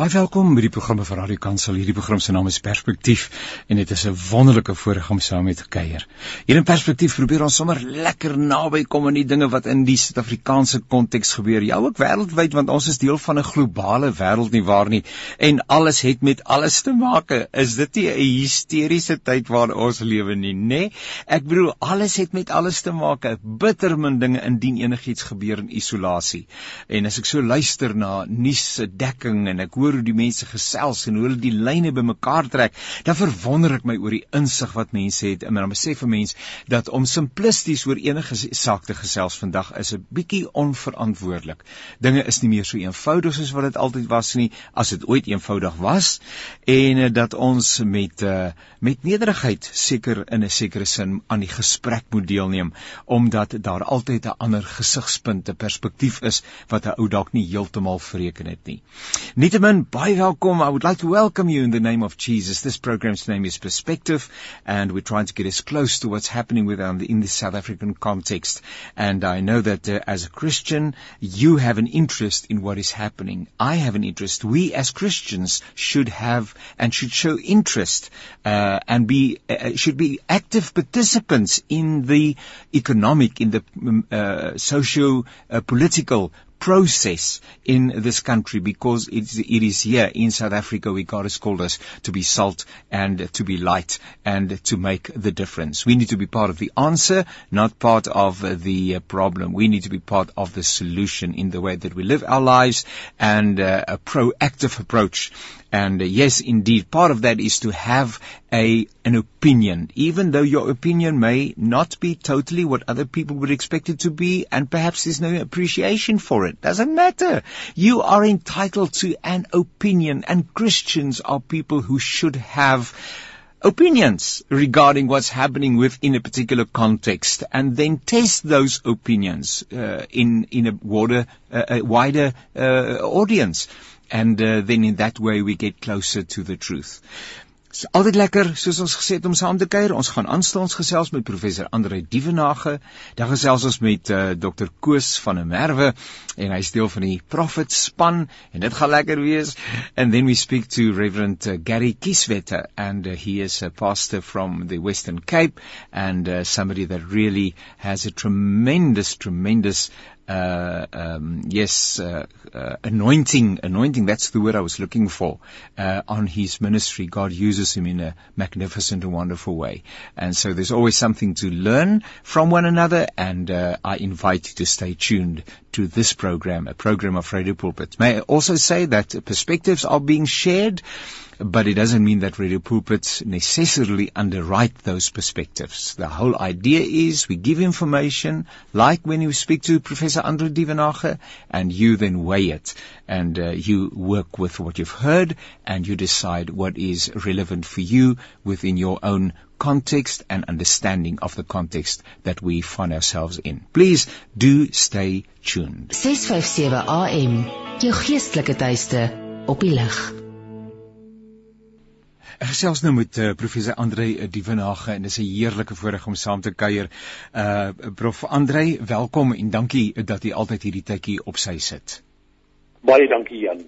Baie welkom by die programme van Radio Kansel. Hierdie program se naam is Perspektief en dit is 'n wonderlike voorreg om saam met kuier. Hier in Perspektief probeer ons sommer lekker naby kom aan die dinge wat in die Suid-Afrikaanse konteks gebeur. Ja, ook wêreldwyd want ons is deel van 'n globale wêreld nie waar nie en alles het met alles te maak. Is dit nie 'n hysteriese tyd waarin ons lewe nie, nê? Nee? Ek bedoel alles het met alles te maak. Bitter min dinge indien enigiets gebeur in isolasie. En as ek so luister na nuus se dekking en ek hoor hoe die mense gesels en hoe hulle die lyne bymekaar trek, dan verwonder ek my oor die insig wat mense het. En dan besef 'n mens dat om simplisties oor enige saak te gesels vandag is 'n bietjie onverantwoordelik. Dinge is nie meer so eenvoudig soos wat dit altyd was nie, as dit ooit eenvoudig was en eh, dat ons met uh, met nederigheid seker in 'n sekere sin aan die gesprek moet deelneem omdat daar altyd 'n ander gesigspunt, 'n perspektief is wat 'n ou dalk nie heeltemal verreken het nie. Nietemin baie welkom. I would like to welcome you in the name of Jesus. This program's name is Perspective, and we're trying to get as close to what's happening with um, in the South African context. And I know that uh, as a Christian, you have an interest in what is happening. I have an interest. We as Christians should have and should show interest uh, and be uh, uh should be active participants in the economic, in the um, uh, uh, process in this country because it's, it is here in South Africa where God has called us to be salt and to be light and to make the difference. We need to be part of the answer, not part of the problem. We need to be part of the solution in the way that we live our lives and uh, a proactive approach and uh, yes, indeed, part of that is to have a an opinion, even though your opinion may not be totally what other people would expect it to be, and perhaps there's no appreciation for it. Doesn't matter. You are entitled to an opinion, and Christians are people who should have opinions regarding what's happening within a particular context and then test those opinions uh, in in a wider uh, a wider uh, audience and uh, then in that way we get closer to the truth. Dis altyd lekker soos ons gesê het om saam te kuier. Ons gaan aanstaans gesels met professor Andre Dievenage. Dan gesels ons met uh, Dr Koos van der Merwe en hy deel van die Prophet span en dit gaan lekker wees. And then we speak to Reverend uh, Gary Kieswetter and uh, he is a pastor from the Western Cape and uh, somebody that really has a tremendous tremendous uh, um, yes, uh, uh, anointing, anointing, that's the word I was looking for, uh, on his ministry. God uses him in a magnificent and wonderful way. And so there's always something to learn from one another, and uh, I invite you to stay tuned to this program, a program of Radio Pulpit. May I also say that perspectives are being shared but it doesn't mean that radio pulpits necessarily underwrite those perspectives. The whole idea is we give information, like when you speak to Professor Andre Divenage, and you then weigh it, and uh, you work with what you've heard, and you decide what is relevant for you within your own context and understanding of the context that we find ourselves in. Please do stay tuned. 657 AM, jou geestelike tuiste op die lig. Ek gesels nou met uh, professor Andre Dievenage en dis 'n heerlike voorreg om saam te kuier. Uh prof Andre, welkom en dankie dat jy altyd hierdie tydjie op sy sit. Baie dankie Jan.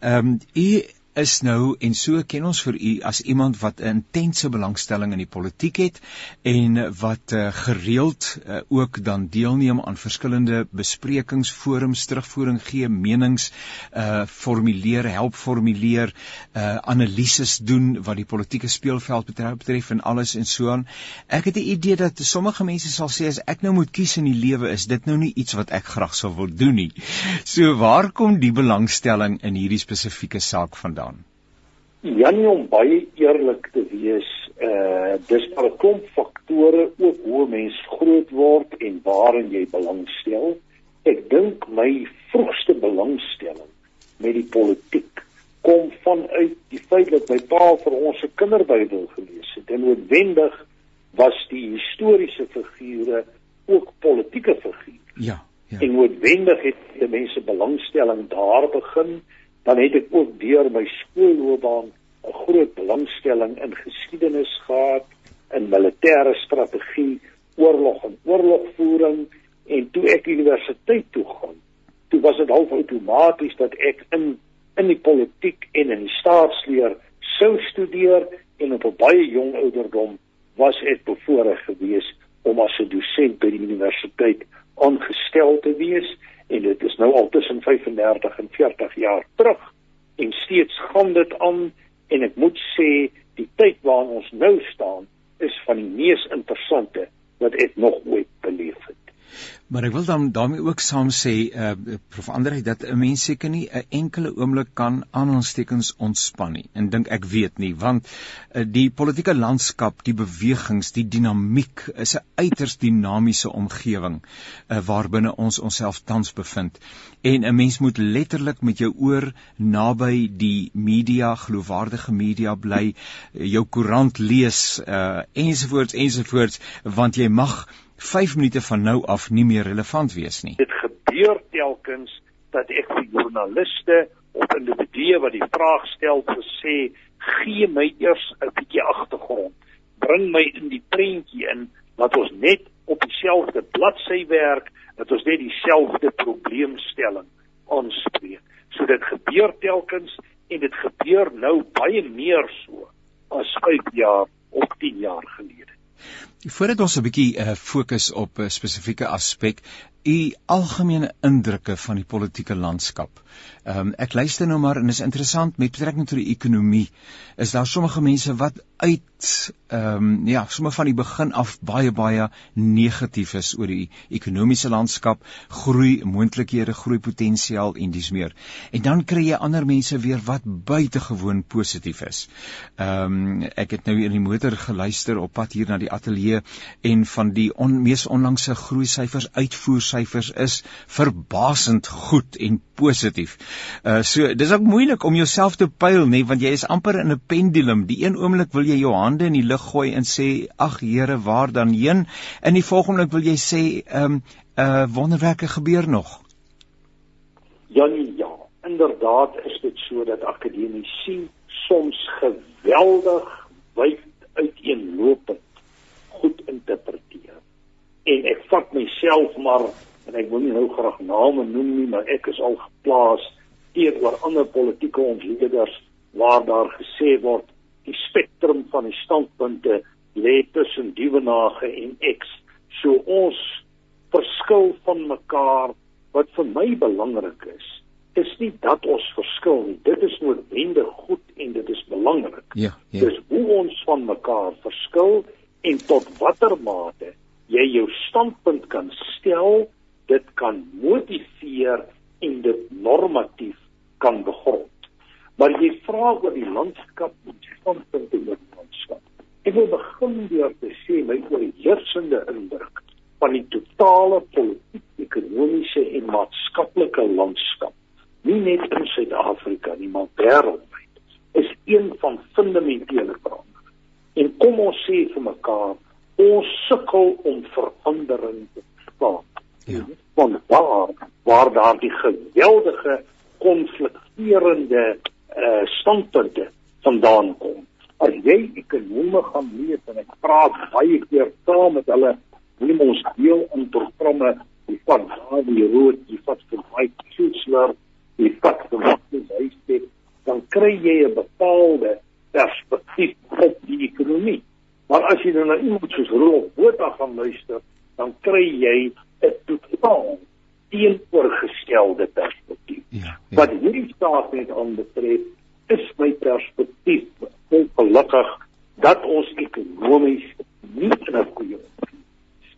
Ehm um, u is nou en so ken ons vir u as iemand wat 'n intense belangstelling in die politiek het en wat uh, gereeld uh, ook dan deelneem aan verskillende besprekings, forums, terugvoering gee, menings uh formuleer, help formuleer, uh analises doen wat die politieke speelveld betref, betref en alles en so aan. Ek het 'n idee dat sommige mense sal sê as ek nou moet kies in die lewe is dit nou nie iets wat ek graag sou wil doen nie. So waar kom die belangstelling in hierdie spesifieke saak vandaan? Gedaan? Janie om baie eerlik te wees, uh dis 'n klomp faktore ook hoe mens groot word en waarin jy belangstel. Ek dink my vroegste belangstelling met die politiek kom vanuit die feit dat my pa vir ons 'n kinderbybel gelees het. En noodwendig was die historiese figure ook politieke figure. Ja, ja. En noodwendig het die mense belangstelling daar begin dan het ek ook deur my skoolloopbaan 'n groot belangstelling in geskiedenis gehad, in militêre strategie, oorlog en oorlogvoering. En toe ek universiteit toe gaan, toe was dit half outomaties dat ek in in die politiek en in die staatsleer sou studeer en op 'n baie jong ouderdom was ek bevoorreg geweest om as 'n dosent by die universiteit aangestel te wees en dit is nou al tussen 35 en 40 jaar terug en steeds gaan dit aan en ek moet sê die tyd waarin ons nou staan is van die mees interessante wat ek nog ooit beleef het. Maar ek wil dan daarmee ook saam sê uh prof Andre dat 'n mens seker nie 'n enkele oomblik kan aan ons tekens ontspan nie. En dink ek weet nie want uh, die politieke landskap, die bewegings, die dinamiek is 'n uiters dinamiese omgewing uh waarbinne ons onsself tans bevind. En 'n mens moet letterlik met jou oor naby die media, geloofwaardige media bly, jou koerant lees uh ensovoorts ensovoorts want jy mag 5 minute van nou af nie meer relevant wees nie. Dit gebeur telkens dat ek vir joernaliste of individue wat die vraag stel gesê gee my eers 'n bietjie agtergrond. Bring my in die prentjie in dat ons net op dieselfde bladsy werk, dat ons net dieselfde probleemstelling aanspreek. So dit gebeur telkens en dit gebeur nou baie meer so as 5 jaar of 10 jaar gelede. Voordat ons 'n bietjie uh, fokus op 'n spesifieke aspek, u algemene indrukke van die politieke landskap. Ehm um, ek luister nou maar en dit is interessant met betrekking tot die ekonomie. Is daar sommige mense wat uit ehm um, ja, sommer van die begin af baie baie negatief is oor die ekonomiese landskap, groei moontlikhede, groei potensiaal en dis meer. En dan kry jy ander mense weer wat buitengewoon positief is. Ehm um, ek het nou in die motor geluister op pad hier na die ateljee en van die on, mees onlangse groei syfers uitvoersyfers is verbasend goed en positief. Uh so dis ook moeilik om jouself te pyl nê want jy is amper in 'n pendulum. Die een oomblik wil jy jou hande in die lug gooi en sê ag Here, waar dan heen? In die volgende oomblik wil jy sê ehm um, uh wonderwerke gebeur nog. Ja nee, ja, inderdaad is dit so dat akademici soms geweldig wyd uiteenlopend goed interpreteer. En ek vat myself maar en ek wil nie nou graag name noem nie, maar ek is al geplaas teenoor ander politieke ontleeders waar daar gesê word die spektrum van die standpunte lê tussen diewenage en X. So ons verskil van mekaar wat vir my belangrik is is nie dat ons verskil nie. Dit is noodwendig goed en dit is belangrik. Ja, ja. Dis hoe ons van mekaar verskil en tot watter mate jy jou standpunt kan stel dit kan motiveer en dit normatief kan begrond. Maar jy vra oor die landskap en standpunte oor die landskap. Ek wil begin deur te sê my oorheersende indruk van die totale politiek, ekonomiese en maatskaplike landskap, nie net in Suid-Afrika nie, maar wêreldwyd, is een van fundamentele verandering. En kom ons sê vir mekaar, ons sukkel om verandering te verstaan. Ja. Van waar waar daar die geweldige konflikterende uh standpunte vandaan kom. As jy ekonome gaan lees en ek praat baie keer saam met hulle, neem ons deel in programme die van Dawie Rood, die wat vir Mike Schutzler, die wat vir Martin Huystek, dan kry jy 'n bepaalde perspektief op die ekonomie. Maar as jy dan na iemand soos Rolf Botha gaan luister, dan kry jy 'n totaal teenoorgestelde perspektief. Ja, ja. Wat hierdie staat net aanbetref, is my perspektief ongelukkig dat ons ekonomies nie in 'n goeie is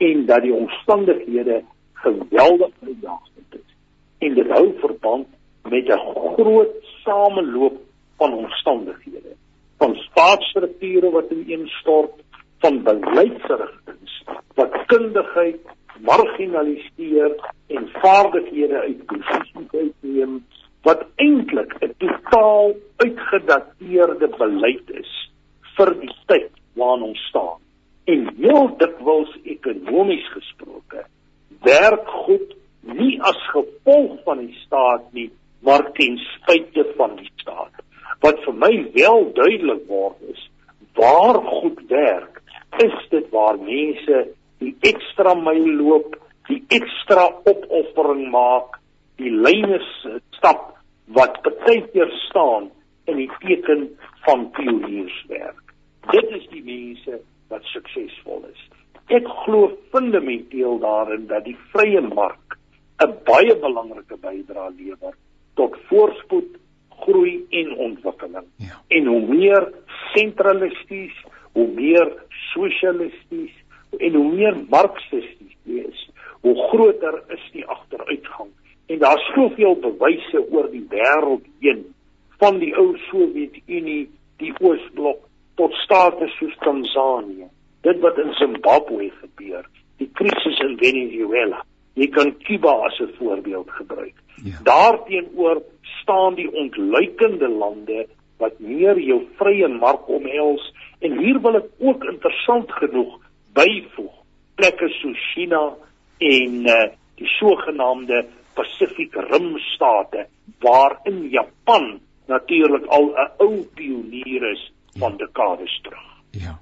en dat die omstandighede geweldig uitdagend is. En dit hou verband met 'n groot sameloop van omstandighede, van staatsstrukture wat ineenstort, van beleidsrigtinge wat kundigheid marginaliseer en vaardighede uit posisies uitneem wat eintlik 'n totaal uitgedateerde beleid is vir die tyd waarin ons staan. En heel dikwels ekonomies gesproke werk goed nie as gevolg van die staat nie, maar ten spyte van die staat. Wat vir my wel duidelik word is waar goed werk, is dit waar mense die ekstra myl loop, die ekstra opoffering maak, die lyne stap wat baie keer staan in die teken van pionierswerk. Dit is die mense wat suksesvol is. Ek glo fundamenteel daarin dat die vrye mark 'n baie belangrike bydrae lewer tot voorspoed, groei en ontwikkeling. Ja. En hoe meer sentralisties, hoe meer sosialisties en hoe meer marxisties wees, hoe groter is die agteruitgang. En daar's soveel bewyse oor die wêreld heen van die ou Sowjetunie, die Oosblok tot state soos Tanzanië. Dit wat in Zimbabwe gebeur, die krisis in Venezuela. Jy kan Cuba as 'n voorbeeld gebruik. Ja. Daarteenoor staan die ontluikende lande wat meer jou vrye mark omhels en hier wil ek ook interessant genoeg byvoeg plekke soos China en uh, die sogenaamde Pacific Rim state waarin Japan natuurlik al 'n ou pionier is van dekades terug. Ja.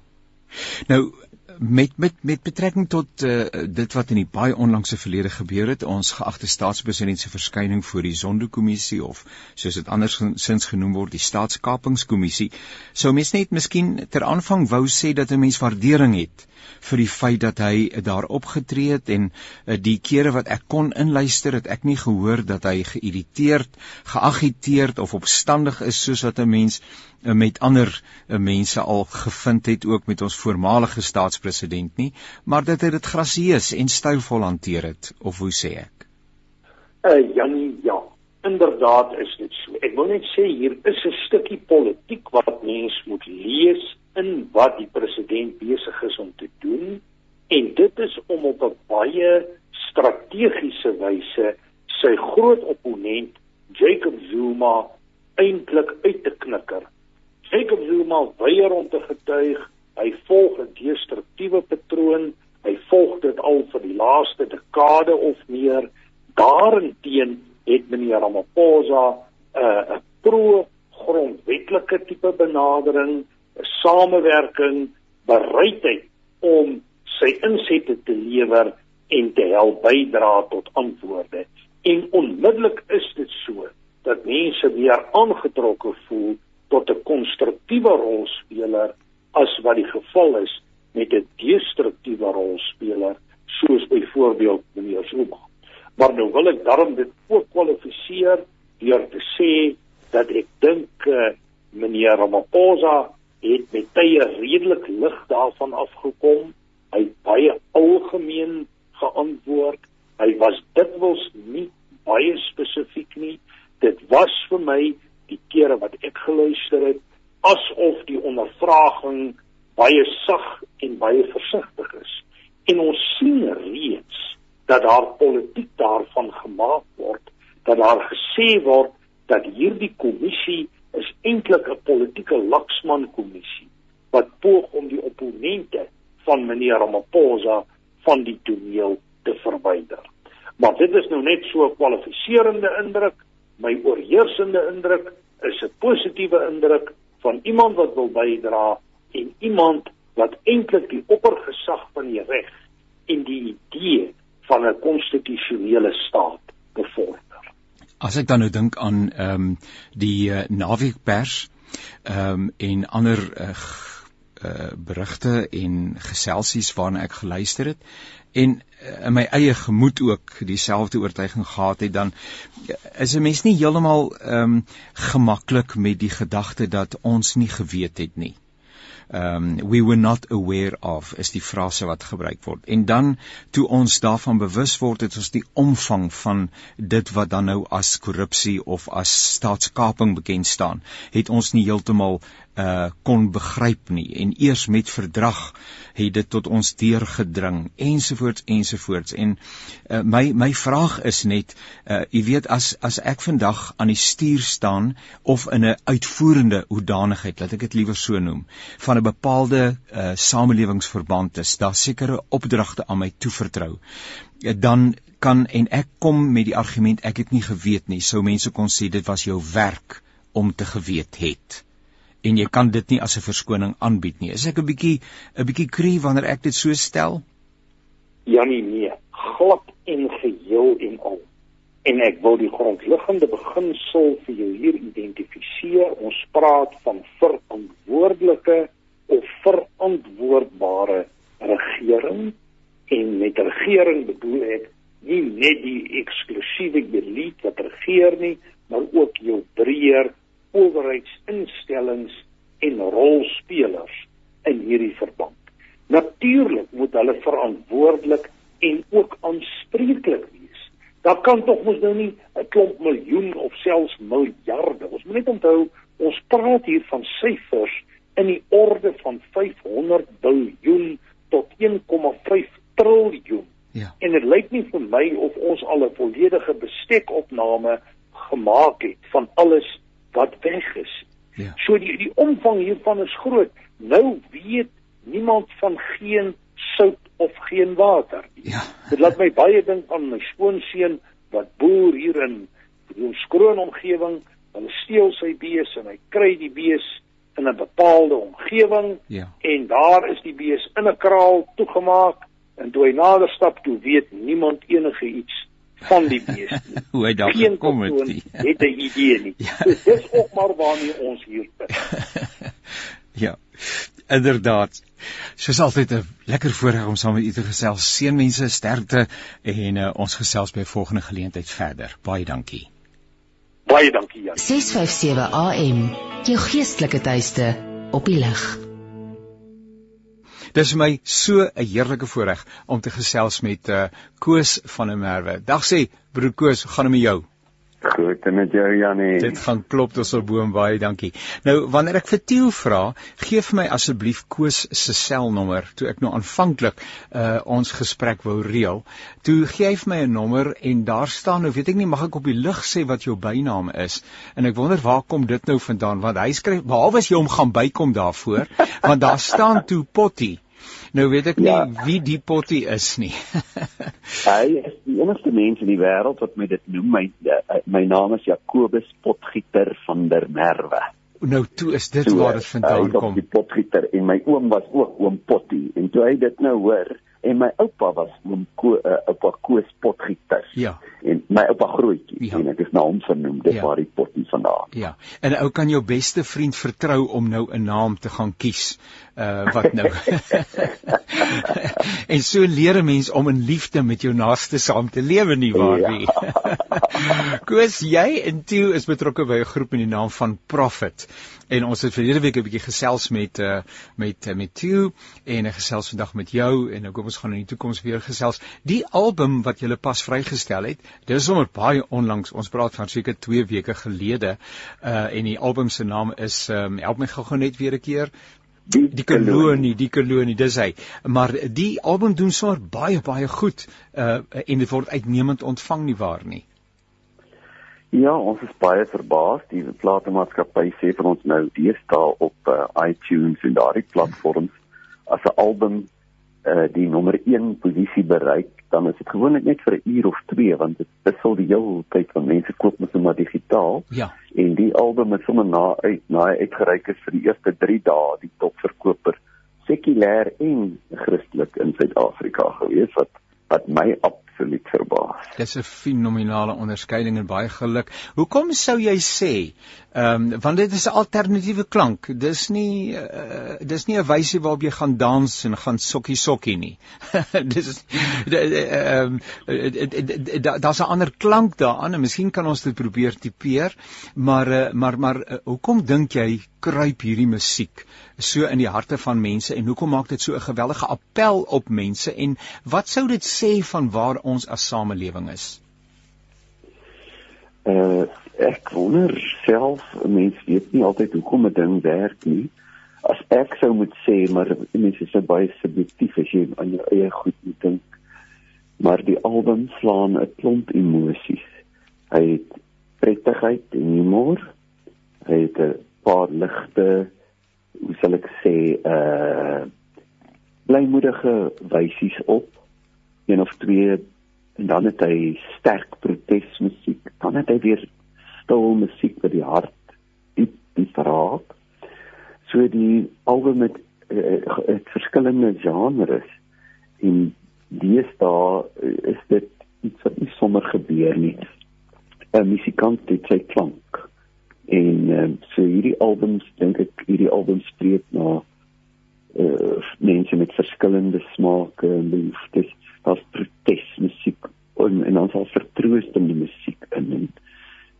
Nou met met met betrekking tot uh, dit wat in die baie onlangse verlede gebeur het, ons geagte staatspresident se verskyning voor die Zondo-kommissie of soos dit andersins genoem word, die staatskapingskommissie, sou mens net miskien ter aanvang wou sê dat 'n mens waardering het vir die feit dat hy daar opgetree het en uh, die kere wat ek kon inluister het ek nie gehoor dat hy geïrriteerd, geagiteerd of opstandig is soos wat 'n mens uh, met ander uh, mense al gevind het ook met ons voormalige staatspresident nie, maar dat hy dit grasieus en stylvol hanteer het of hoe sê ek? Uh Janie, ja. Inderdaad is dit so. Ek wil net sê hier is 'n stukkie politiek wat mens moet lees in wat die president besig is om te doen en dit is om op 'n baie strategiese wyse sy groot opponent Jacob Zuma eintlik uit te knikker. Jacob Zuma weier om te getuig, hy volg 'n destruktiewe patroon, hy volg dit al vir die laaste dekade of meer. Daarenteen het meneer Ramaphosa 'n uh, 'n pro grondwetlike tipe benadering 'n samewerking, bereidheid om sy insette te lewer en te help bydra tot antwoorde. En onmiddellik is dit so dat mense weer aangetrokke voel tot 'n konstruktiewe rolspeler as wat die geval is met 'n destruktiewe rolspeler soos byvoorbeeld meneer Zuma. Maar nou wil ek daarom dit ook kwalifiseer deur te sê dat ek dink uh, meneer Ramaphosa het met tye redelik lig daarvan afgekom. Hy baie algemeen geantwoord. Hy was dikwels nie baie spesifiek nie. Dit was vir my die kere wat ek geluister het asof die ondervraging baie sag en baie versigtig is. En ons sien reeds dat daar politiek daarvan gemaak word, dat daar gesê word dat hierdie kommissie is eintlik 'n politieke laksman kommissie wat poog om die opponente van meneer Ramaphosa van die toneel te verwyder. Maar dit is nou net so 'n kwalifiserende indruk. My oorheersende indruk is 'n positiewe indruk van iemand wat wil bydra en iemand wat eintlik die oppergesag van die reg en die idee van 'n konstitusionele staat bevorder. As ek dan nou dink aan ehm um, die uh, naweekpers ehm um, en ander uh, uh, berigte en geselsies waarna ek geluister het en uh, in my eie gemoed ook dieselfde oortuiging gehad het dan is 'n mens nie heeltemal ehm um, gemaklik met die gedagte dat ons nie geweet het nie um we were not aware of is die frase wat gebruik word. En dan toe ons daarvan bewus word het ons die omvang van dit wat dan nou as korrupsie of as staatskaping bekend staan, het ons nie heeltemal uh kon begryp nie en eers met verdrag het dit tot ons deurgedring ensovoorts ensovoorts. En uh, my my vraag is net uh jy weet as as ek vandag aan die stuur staan of in 'n uitvoerende hoedanigheid laat ek dit liewer so noem van 'n bepaalde uh samelewingsverband is daar sekere opdragte aan my toevertrou dan kan en ek kom met die argument ek het nie geweet nie sou mense kon sê dit was jou werk om te geweet het en jy kan dit nie as 'n verskoning aanbied nie. Is ek 'n bietjie 'n bietjie krie wanneer ek dit so stel? Janie nee, glad en geheel en al. en ek wil die grondliggende beginsel vir jou hier identifiseer. Ons praat van verantwoordelike of verantwoordbare regering en met regering bedoel ek nie net die eksklusiewe elite wat regeer nie, maar ook jou breër owerheidsinstellings en rolspelers in hierdie verband. Natuurlik moet hulle verantwoordelik en ook aanspreeklik wees. Daar kan tog mos nou nie 'n klomp miljoen of selfs miljarde. Ons moet net onthou, ons praat hier van syfers in die orde van 500 biljoen tot 1,5 triljoen. Ja. En dit lyk nie vir my of ons al 'n volledige bestekopname gemaak het van alles wat weg is. Ja. So die die omvang hiervan is groot. Nou weet niemand van geen sout of geen water nie. Ja. Dit laat my baie dink aan my skoonseun wat boer hier in die skroon omgewing. Hulle steel sy bees en hy kry die bees in 'n bepaalde omgewing Ja. en daar is die bees in 'n kraal toegemaak en toe hy nader stap toe weet niemand enige iets van die bees nie. Hoe hy daar gekom het. nie. het 'n idee nie. Ja. So dis ook maar waarmee ons hier is. Ja. Inderdaad. Soos altyd 'n lekker voorreg om saam met u te gesels. Seënwense, sterkte en uh, ons gesels by volgende geleentheid verder. Baie dankie. Baie dankie Jan. 657 AM. Jou geestelike tuiste op die lig. Dis vir my so 'n heerlike voorreg om te gesels met uh, Koos van der Merwe. Dag sê broer Koos, gaan dit met jou? Goed en met jou Janie. Dit gaan klop tot op boom baie dankie. Nou wanneer ek vir Tieu vra, gee vir my asseblief Koos se selnommer. Toe ek nou aanvanklik uh ons gesprek wou reël, toe gee hy vir my 'n nommer en daar staan nou weet ek nie mag ek op die lig sê wat jou bynaam is en ek wonder waar kom dit nou vandaan want hy skryf behalwe as jy hom gaan bykom daarvoor want daar staan toe Potty. Nou weet ek nie Ja. wie die Potty is nie. Hy is die enigste mens in die wêreld wat my dit noem. My uh, my naam is Jakobus Potgieter van der Merwe. nou toe is dit waar dit hy vandaan is ook kom. Die potgieter en my oom was ook oom Potty en toe hy dit nou hoor en my oupa was oom Ko, uh, oupa Koos Potgieter. Ja. En my oupa grootjie Ja. en ek is na hom vernoem. Dis Ja. waar die potty vandaan. Ja, en ou kan jou beste vriend vertrou om nou 'n naam te gaan kies. Uh wat nou? en so leer 'n mens om in liefde met jou naaste saam te lewe nie waar Ja. nie. Koos, jy en Tieu is betrokke by 'n groep met die naam van Prophet. En ons het verlede week 'n bietjie gesels met uh met uh, met Tieu en ek gesels vandag met jou en ek hoop ons gaan in die toekoms weer gesels. Die album wat jy pas vrygestel het, dis sommer baie onlangs. Ons praat van seker 2 weke gelede. Uh en die album se naam is um, help my gou-gou net weer 'n keer. Die kolonie, die kolonie, dis hy. Maar die album doen sommer baie baie goed uh en dit word uitnemend ontvang nie waar nie. Ja, ons is baie verbaas. Die platenmaatskappy sê vir ons nou deesdae op uh, iTunes en daardie platforms as 'n album uh, die nommer 1 posisie bereik, dan is dit gewoonlik net vir 'n uur of 2 want dit wissel die hele tyd van mense koop mos nou maar digitaal Ja. en die album is sommer na uit na hy uitgereik is vir die eerste 3 dae die topverkoper sekulêr en Christelik in Suid-Afrika gewees wat wat my absoluut verbaas. Dis 'n fenominale onderskeiding en baie geluk. Hoekom sou jy sê? Ehm um, want dit is 'n alternatiewe klank. Dis nie uh, dis nie 'n wysie waarop jy gaan dans en gaan sokkie sokkie nie. dis ehm daar's 'n ander klank daaraan en miskien kan ons dit probeer tipeer, maar uh, maar maar uh, hoekom dink jy kruip hierdie musiek so in die harte van mense en hoekom maak dit so 'n geweldige appel op mense en wat sou dit sê van waar ons as samelewing is? Uh ek wonder self mense weet nie altyd hoekom 'n ding werk nie. As ek sou moet sê, maar mense is so baie subjektief as jy aan jou eie goed moet dink. Maar die album slaan 'n klomp emosies. Hy het prettigheid en humor. Hy het 'n paar ligte, hoe sal ek sê, uh blymoedige wysies op. Een of twee en dan het hy sterk protesmusiek, dan het hy weer stil musiek wat die hart diep diep raak. So die album met uh, het verskillende genres en deesdae uh, is dit iets wat nie sommer gebeur nie. 'n musikant het sy klank. En uh, so hierdie albums dink ek hierdie albums spreek na uh mense met verskillende smake en behoeftes. Daar's protesmusiek en en dan sal vertroostende musiek in en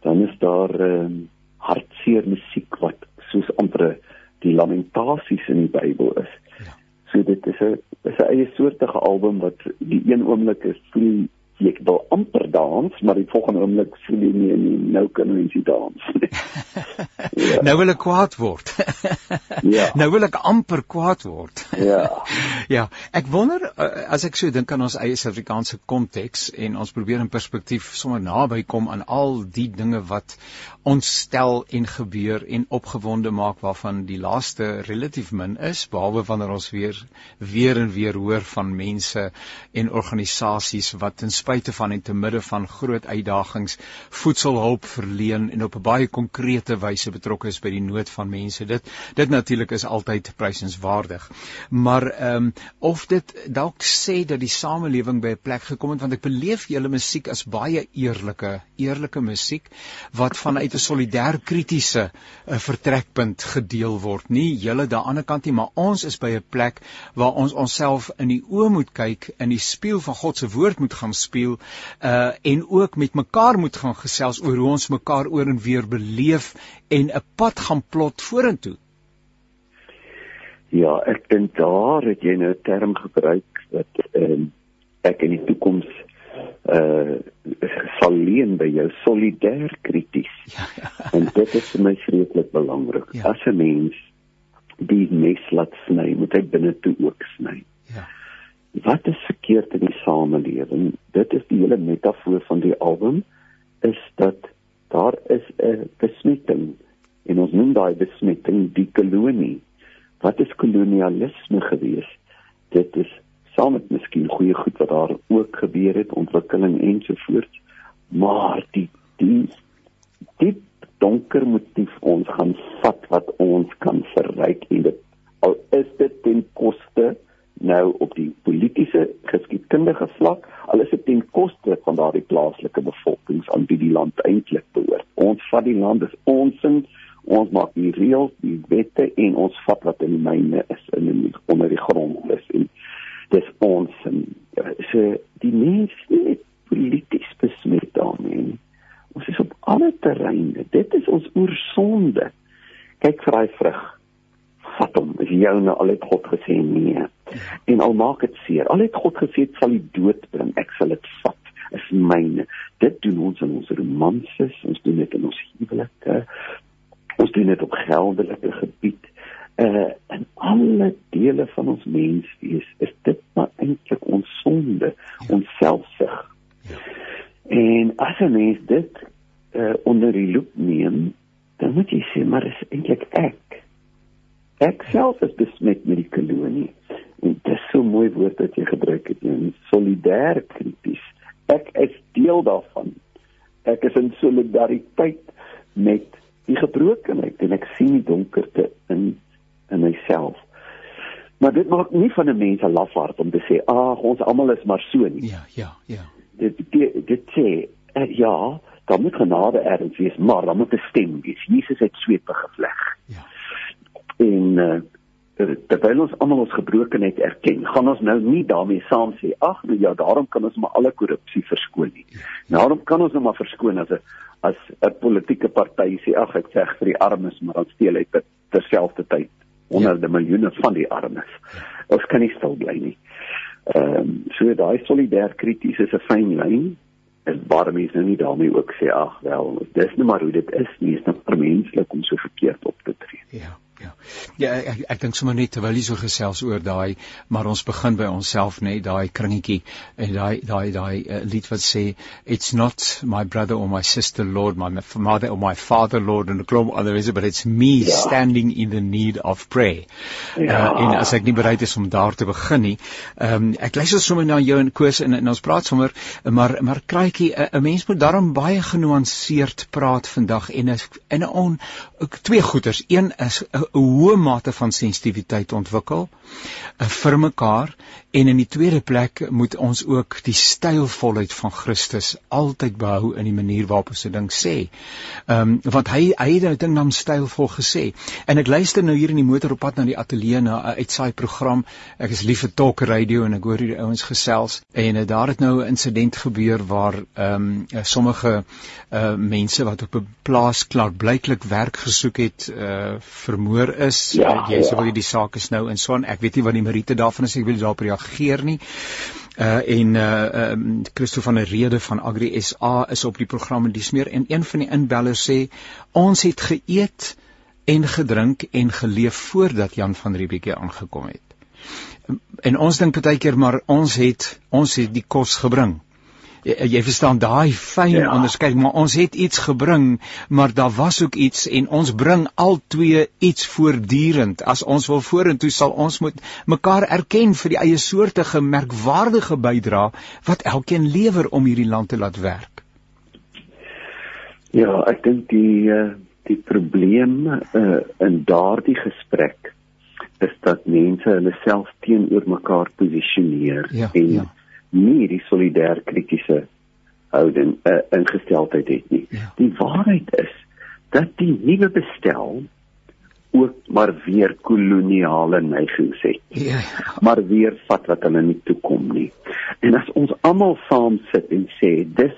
dan is daar uh, hartseer musiek wat soos amper die lamentasies in die Bybel is. Ja. So dit is 'n is 'n eie soortige album wat die een oomblik is voel jy wil amper dans, maar die volgende oomblik voel jy nie, nie nou kan jy nie dans nie. ja. Nou wil ek kwaad word. ja. Nou wil ek amper kwaad word. ja. Ja, ek wonder eh, as ek so dink aan ons eie Suid-Afrikaanse konteks en ons probeer in perspektief sommer naby kom aan al die dinge wat ons stel en gebeur en opgewonde maak waarvan die laaste relatief min is behalwe wanneer ons weer weer en weer hoor van mense en organisasies wat ten spyte van en te midde van groot uitdagings voedselhulp verleen en op 'n baie konkrete wyse betrokke is by die nood van mense. Dit dit natuurlik is altyd prysenswaardig. Maar ehm um, of dit dalk sê dat die samelewing by 'n plek gekom het want ek beleef julle musiek as baie eerlike, eerlike musiek wat vanuit 'n solidêr kritiese uh, vertrekpunt gedeel word. Nie julle daan die ander kant nie, maar ons is by 'n plek waar ons onsself in die oë moet kyk, in die spieël van God se woord moet gaan speel speel uh en ook met mekaar moet gaan gesels oor hoe ons mekaar oor en weer beleef en 'n pad gaan plot vorentoe. Ja, ek dink daar het jy nou 'n term gebruik dat uh, ek in die toekoms uh sal leen by jou solidêr krities. Ja, ja. En dit is vir my vreeslik belangrik. Ja. As 'n mens die mes laat sny, moet hy binne toe ook sny. Wat is verkeerd in die samelewing? Dit is die hele metafoor van die album is dat daar is 'n besmetting en ons noem daai besmetting die kolonie. Wat is kolonialisme gewees? Dit is saam met miskien goeie goed wat daar ook gebeur het, ontwikkeling ensovoorts, maar die die diep donker motief ons gaan vat wat ons kan verryk en dit al is dit ten koste nou op die politieke geskiedkundige vlak al is dit ten koste van daardie plaaslike bevolkings aan wie die land eintlik behoort. Ons vat die land is ons in ons maak die reëls, die wette en ons vat wat in die myne is in die onder die grond is en dis ons en so die mense net polities besmet daarmee. Ons is op alle terreine. Dit is ons oorsonde. Kyk vir daai vrug vat hom. Is joune al het God gesê nee. En al maak dit seer. Al het God gesê dit sal die dood bring. Ek sal dit vat. Is myne. Dit doen ons in ons romanses, ons doen dit in ons huwelike. Ons doen dit op geldelike gebied. Uh en alle dele van ons menswees is dit maar eintlik ons sonde, ons selfsug. En as 'n mens dit uh onder die loep neem, dan moet jy sê maar is eintlik ek Ek self is besmet met die kolonie. En dit is so mooi woord wat jy gebruik het, en solidêr krities. Ek is deel daarvan. Ek is in solidariteit met die gebrokenheid en ek sien die donkerte in in myself. Maar dit maak nie van 'n mens 'n lafaard om te sê, "Ag, ons almal is maar so nie." Ja, ja, ja. Dit dit, dit sê, uh, ja, daar moet genade erns wees, maar daar moet 'n stem wees. Jesus het swepe gevleg. Ja en uh, terwyl ons almal ons gebrokenheid erken, gaan ons nou nie daarmee saam sê ag nou ja, daarom kan ons maar alle korrupsie verskoon nie. Daarom kan ons nou maar verskoon as 'n as 'n politieke party sê ag ek sê vir die armes, maar dan steel hy terselfdertyd honderde ja. miljoene van die armes. Ons kan nie stil bly nie. Ehm um, so daai solidêr krities is 'n fyn lyn en baie mense nou nie daarmee ook sê ag wel dis net maar hoe dit is nie is net menslik om so verkeerd op te tree. Ja. Ja. Ja, ek ek dink sommer net terwyl jy so gesels oor daai, maar ons begin by onsself net daai kringetjie en daai daai daai uh, lied wat sê it's not my brother or my sister lord my mother or my father lord and the globe other is but it's me ja. standing in the need of prayer. Ja. Uh, en as ek nie bereid is om daar te begin nie, ehm um, ek luister sommer na jou en Koos en, en ons praat sommer maar maar kraaitjie 'n mens moet daarom baie genuanceerd praat vandag en 'n en 'n on twee goeters. Een is uh, hoe hoë mate van sensitiwiteit ontwikkel vir mekaar en in die tweede plek moet ons ook die stylvolheid van Christus altyd behou in die manier waarop ons 'n ding sê. Ehm um, want hy hy het 'n ding naam stylvol gesê. En ek luister nou hier in die motor op pad na die ateljee na 'n uitsaai program. Ek is lief vir talk radio en ek hoor hierdie ouens gesels en uh, daar het nou 'n insident gebeur waar ehm um, sommige uh mense wat op 'n plaas klaar blyklik werk gesoek het uh vermoor is. Ja, uh, jy sê ja. wel die saak is nou in son. Ek weet nie wat die meriete daarvan is. Ek wil daarop reageer nie. Uh en uh um, Christo van der Rede van Agri SA is op die program en dis meer en een van die inbellers sê ons het geëet en gedrink en geleef voordat Jan van Riebeeck hier aangekom het. En ons dink baie keer maar ons het ons het die kos gebring. Jy, jy verstaan daai fyn Ja. onderskeid, maar ons het iets gebring, maar daar was ook iets en ons bring al twee iets voortdurend. As ons wil vorentoe sal ons moet mekaar erken vir die eie soortige merkwaardige bydrae wat elkeen lewer om hierdie land te laat werk. Ja, ek dink die uh, die probleem uh, in daardie gesprek is dat mense hulle self teenoor mekaar posisioneer Ja, en ja. Nie die solidêr kritiese houding uh, ingesteldheid het nie. Ja. Die waarheid is dat die nuwe bestel ook maar weer koloniale neigings het Ja. maar weer vat wat hulle nie toekom nie. En as ons almal saam sit en sê dis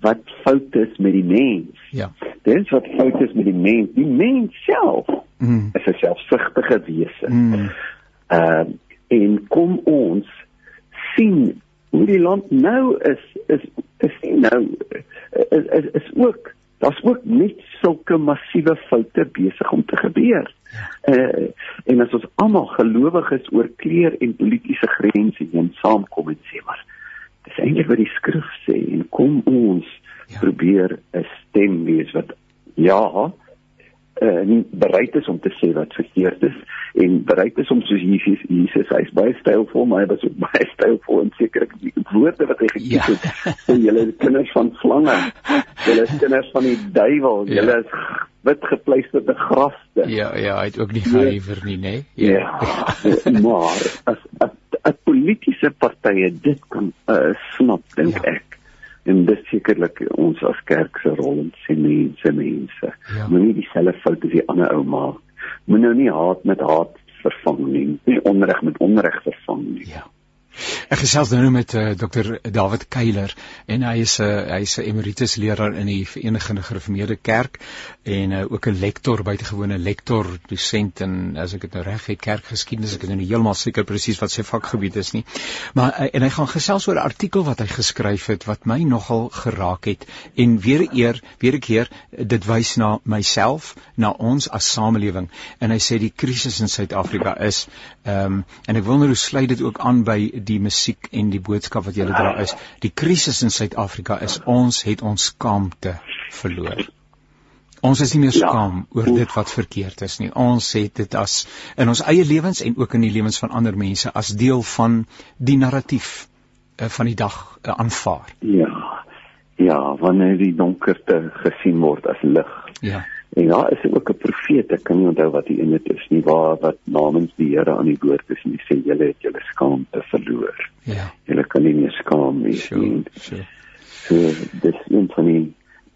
wat fout is met die mens. Ja. Dis wat fout is met die mens. Die mens self Mm. is 'n selfsugtige wese. Mm. Ehm en kom ons sien hoe die land nou is is is nie nou is is, is ook daar's ook net sulke massiewe foute besig om te gebeur. Uh, en as ons almal gelowiges oor kleur en politieke grense heen saamkom en sê maar dis eintlik wat die skrif sê en kom ons Ja. ja. probeer 'n stem wees wat ja uh, nie bereid is om te sê wat verkeerd is en bereid is om soos Jesus Jesus hy's baie stylvol maar hy was ook baie stylvol en seker die woorde wat hy gekies Ja. het sê julle is kinders van slange julle kinders van die duiwel Ja. julle is wit gepleisterde graste Ja, ja, hy het ook nie gehuiwer nie, né? Ja, maar as as politieke partye dit kan uh, snap dink Ja. ek en dis sekerlik ons as kerk se rol om sê mense mense Ja. moenie dieselfde fout as die ander ou maak moet nou nie haat met haat vervang nie nie onreg met onreg vervang nie Ja. Ek gesels nou met uh, Dr David Keiler en hy is 'n uh, hy's 'n emeritus leraar in die Verenigde Gereformeerde Kerk en uh, ook 'n lektor, buitengewone lektor, dosent en as ek dit nou reg het, kerkgeskiedenis, ek is nou nie heeltemal seker presies wat sy vakgebied is nie. Maar uh, en hy gaan gesels oor 'n artikel wat hy geskryf het wat my nogal geraak het. En weer eer, weer 'n keer dit wys na myself, na ons as samelewing. En hy sê die krisis in Suid-Afrika is ehm um, en ek wil nou sluit dit ook aan by die musiek en die boodskap wat jy dra is die krisis in Suid-Afrika is ons het ons skaamte verloor. Ons is nie meer Ja. skaam oor dit wat verkeerd is nie. Ons het dit as in ons eie lewens en ook in die lewens van ander mense as deel van die narratief uh, van die dag uh, aanvaar. ja ja wanneer die donkerte gesien word as lig Ja. En ja, is ook 'n profeet, ek kan nie onthou wat die ene is nie, waar wat namens die Here aan die woord is en hy sê julle het julle skaamte verloor. Ja. Julle kan nie meer skaam wees Sure. nie. Sure. So dis een van die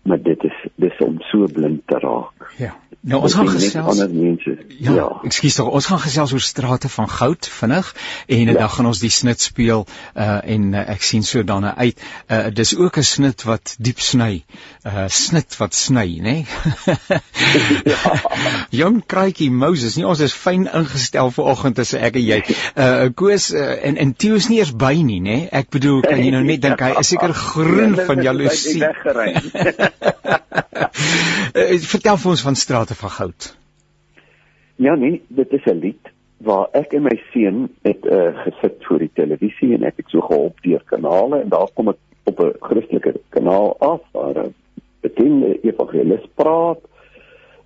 maar dit is dis om so blind te raak. Ja. Nou ons gaan gesels ander mense. Ja, ja. ekskuus tog. Ons gaan gesels oor strate van goud vinnig en ja. dan gaan ons die snit speel uh en uh, ek sien so daarna uit. Uh dis ook 'n snit wat diep sny. Uh snit wat sny, nê? ja. Jong kraaietjie Moses, nie ons is fyn ingestel vir oggend as ek en jy. Uh Koos uh, en en Theo is nie eers by nie, nê? Ek bedoel, kan jy nou net dink hy is seker groen van jaloesie. uh, vertel vir ons van strate van goud. Ja nee, dit is 'n lied waar ek en my seun het uh, gesit voor die televisie en ek het so gehop deur kanale en daar kom ek op 'n Christelike kanaal af waar 'n bekende evangelis praat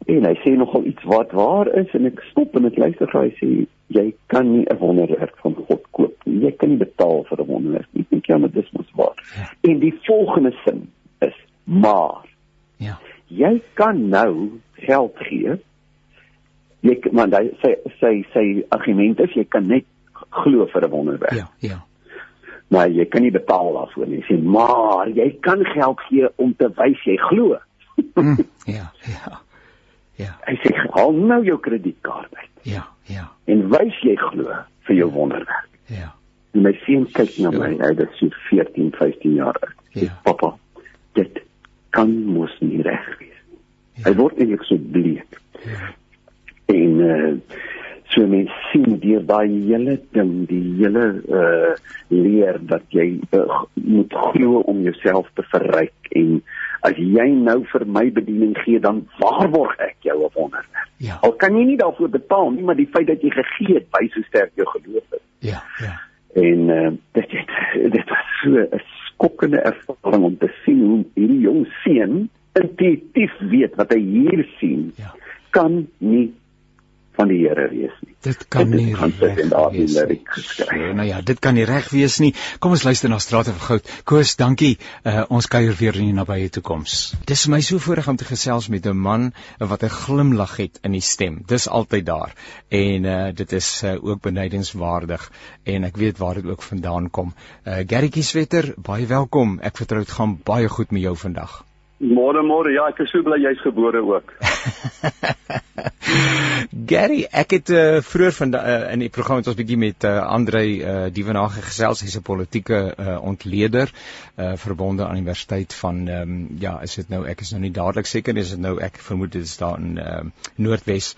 en hy sê nogal iets wat waar is en ek stop en ek luister hy sê jy kan nie 'n wonderwerk van God koop nie. Jy kan nie betaal vir 'n wonderwerk nie. Ek dink ja, maar dis mos waar. Ja. En die volgende sin maar Ja. jy kan nou geld gee jy man hy sy sy sy argument is jy kan net glo vir 'n wonderwerk. Ja, ja. Maar jy kan nie betaal daarvoor nie. Sê maar jy kan geld gee om te wys jy glo. Mm, ja, ja. Ja, Hy sê haal nou jou kredietkaart uit ja, ja. en wys jy glo vir jou wonderwerk. Ja. En my seun kyk na my, hy is so 14, 15 jaar oud. Sê, Ja. Pappa, dit kan mos nie reg wees nie. Ja. Hy word eintlik so bleek. Ja. En uh so mense sien deur daai hele ding, die hele uh leer dat jy uh, moet glo om jouself te verryk en as jy nou vir my bediening gee dan waarborg ek jou 'n wonderwerk. Ja. Al kan jy nie daarvoor betaal nie, maar die feit dat jy gegee het, wys hoe sterk jou geloof is. Ja, ja. En uh, dit het dit was so 'n skokkende ervaring om te sien hoe hierdie jong seun intuïtief weet wat hy hier sien Ja. kan nie van die Here wees nie. Dit kan Dit nie gaan sit reg wees nie. So, nou ja, dit kan nie reg wees nie. Kom ons luister na Strate vir Goud. Koos, dankie. Uh, ons kuier weer in die nabye toekoms. Dis my so voorreg om te gesels met 'n man wat 'n glimlag het in die stem. Dis altyd daar. En uh, dit is uh, ook benydenswaardig en ek weet waar dit ook vandaan kom. Uh, Gerritjie Swetter, baie welkom. Ek vertrou dit gaan baie goed met jou vandag. Môre môre, ja, ek is so bly jy's gebore ook. Gary, ek het uh, vroeër van uh, in die program het ons bietjie met uh, Andre uh, Dievenage gesels, hy's 'n politieke uh, ontleder uh, verbonde aan die Universiteit van ehm um, ja, is dit nou ek is nou nie dadelik seker is dit nou ek vermoed dit is daar in ehm uh, Noordwes.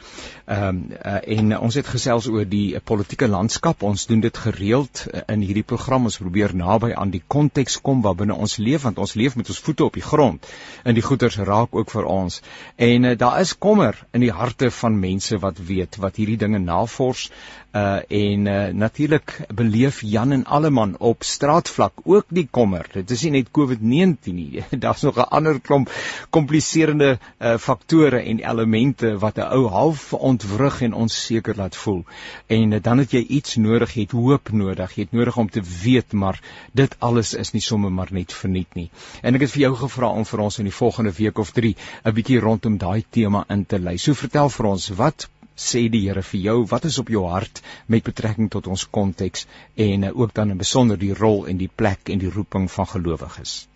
Ehm um, uh, en uh, ons het gesels oor die uh, politieke landskap. Ons doen dit gereeld uh, in hierdie program. Ons probeer naby aan die konteks kom waarbinne ons leef want ons leef met ons voete op die grond. En die goeters raak ook vir ons. En uh, daar is kommer in die harte van mense wat weet wat hierdie dinge navors uh en uh, natuurlik beleef Jan en Alleman op straatvlak ook die kommer. Dit is nie net COVID-19 nie. Daar's nog 'n ander klomp kompliserende uh faktore en elemente wat 'n ou half ontwrig en onseker laat voel. En uh, dan het jy iets nodig, jy het hoop nodig, jy het nodig om te weet maar dit alles is nie sommer maar net verniet nie. En ek het vir jou gevra om vir ons in die volgende week of 3 'n bietjie rondom daai tema in te lei. So vertel vir ons wat sê die Here vir jou wat is op jou hart met betrekking tot ons konteks en uh, ook dan in besonder die rol en die plek en die roeping van gelowiges.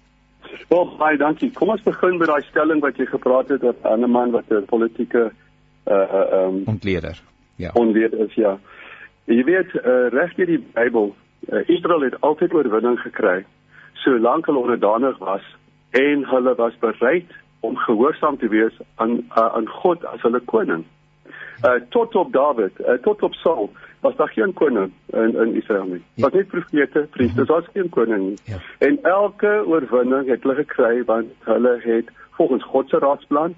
Wel, baie dankie. Kom ons begin met daai stelling wat jy gepraat het oor 'n ander man wat 'n politieke uh uh um Ontleder. Ja. onweet is ja. Jy weet, uh, reg deur die Bybel, uh, Israel het altyd oorwinning gekry solank hulle onderdanig was en hulle was bereid om gehoorsaam te wees aan uh, aan God as hulle koning. Uh tot op Dawid, uh, tot op Saul was daar geen koning in in Israel nie. Ja. Was net profete, priesters, was geen koning nie. Ja. En elke oorwinning het hulle gekry want hulle het volgens God se raadsplan,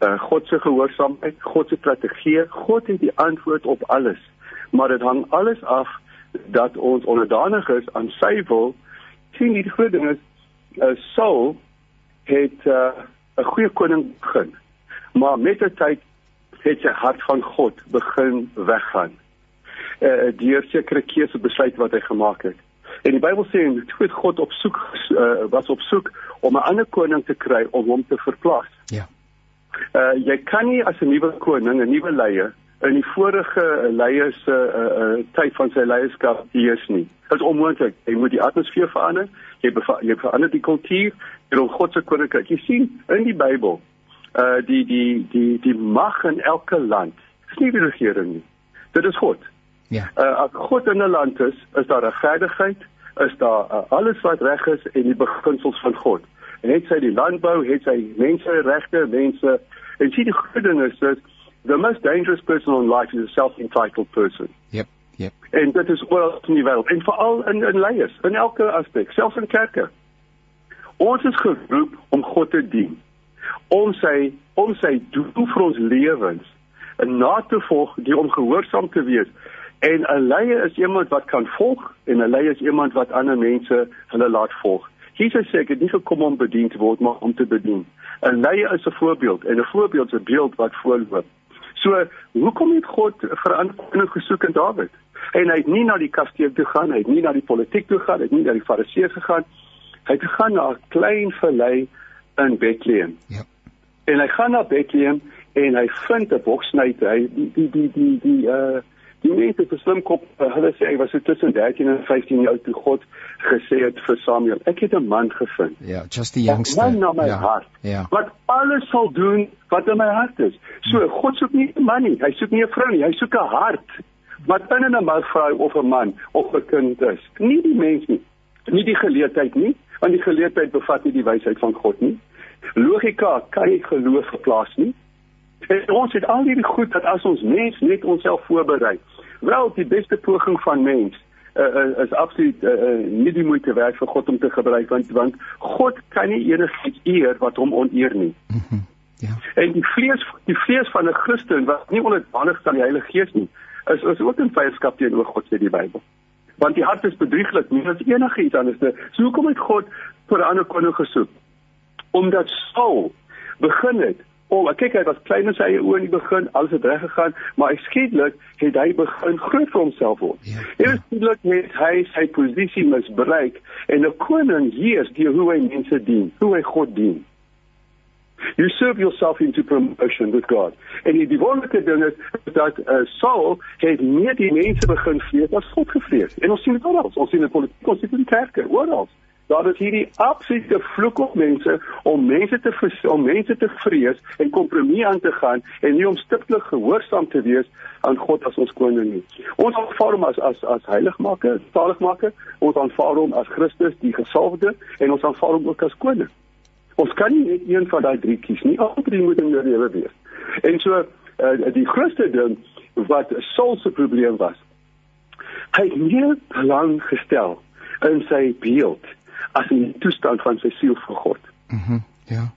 uh God se gehoorsaamheid, God se strategie, God het die antwoord op alles. Maar dit hang alles af dat ons onderdanig is aan sy wil. sien die groot ding is uh, Saul het uh, 'n goeie koning begin. Maar met die tyd het sy hart van God begin weggaan. Uh, deur sekere keuse besluit wat hy gemaak het. En die Bybel sê en toe het God op soek uh, was op soek om 'n ander koning te kry om hom te verplaas. Ja. Uh jy kan nie as 'n nuwe koning, 'n nuwe leier in die vorige leiers se uh, uh, tyd van sy leierskap heers nie. Dit is onmoontlik. Jy moet die atmosfeer verander, jy jy verander die kultuur deur om God se koninkryk. Jy sien in die Bybel uh die die die die mag in elke land. Dis nie die regering nie. Dit is God. Ja. Uh as God in 'n land is, is daar regverdigheid, is daar uh, alles wat reg is en die beginsels van God. En het sy die landbou, het sy menseregte, mense en sien die groot ding is dat the most dangerous person in life is a self-entitled person. Jep. Jep. En dit is oral in die wêreld en veral in in leiers, in elke aspek, selfs in kerke. Ons is geroep om God te dien. Om sy om sy doel vir ons lewens en na te volg, die om gehoorsaam te wees. En 'n leier is iemand wat kan volg en 'n leier is iemand wat ander mense hulle laat volg. Jesus sê ek het nie gekom om bedien te word maar om te bedien. 'n Leier is 'n voorbeeld en 'n voorbeeld is 'n beeld wat voorloop. So, hoekom het God koning gesoek in Dawid? En hy het nie na die kasteel toe gaan, hy het nie na die politiek toe gaan, hy het nie na die fariseërs gegaan. Hy het gegaan na 'n klein vallei in Bethlehem. Ja. En hy gaan na Bethlehem en hy vind 'n boksnyter. Hy die die die die die uh die mense te slim kop, uh, hulle sê hy was so tussen 13 en 15 jaar toe God gesê het vir Samuel, ek het 'n man gevind. Ja, just the youngster. Man na my ja. hart. Ja. Wat alles sal doen wat in my hart is. So God soek nie 'n man nie, hy soek nie 'n vrou nie, hy soek 'n hart wat binne 'n man vrou of 'n man of 'n kind is. Nie die mens nie, nie die geleerdheid nie, want die geleerdheid bevat nie die wysheid van God nie. Logika kan nie geloof verplaas nie. En ons het al hierdie goed dat as ons mens net onsself voorberei. Wel, die beste poging van mens uh, uh, is absoluut uh, uh, nie die moeite werd vir God om te gebruik want want God kan nie enigiets eer wat hom oneer nie. Mm -hmm. Ja. En die vlees die vlees van 'n Christen wat nie onderdanig is aan die Heilige Gees nie, is is ook in vyandskap teenoor God sê die Bybel. Want die hart is bedrieglik, nie as enigiets anders nie. So hoekom het God vir 'n ander koning gesoek? Omdat Saul begin het om kyk hy was klein in sy eie oë in die begin, alles het reg gegaan, maar skielik het hy begin groot vir homself word. Ja, En skielik het hy sy posisie misbruik en 'n koning heers deur hoe hy mense dien, hoe hy God dien. You serve yourself into promotion with God. En die wonderlike ding is dat uh, Saul het meer die mense begin vrees as God gevrees. En ons sien dit oral. Ons sien dit in politiek, ons sien dit in kerke, oral. Daar is hierdie absolute vloek op mense om mense te om mense te vrees en kompromie aan te gaan en nie om stiptelik gehoorsaam te wees aan God as ons koning nie. Ons aanvaar hom as as as heiligmaker, saligmaker, ons aanvaar hom as Christus die gesalfde en ons aanvaar hom ook as koning. Ons kan nie net een van daai drie kies nie. Al drie moet in jou lewe wees. En so uh, die grootste ding wat Saul se probleem was, hy het nie belang gestel in sy beeld as in die toestand van sy siel vir God. Mhm. Mm ja.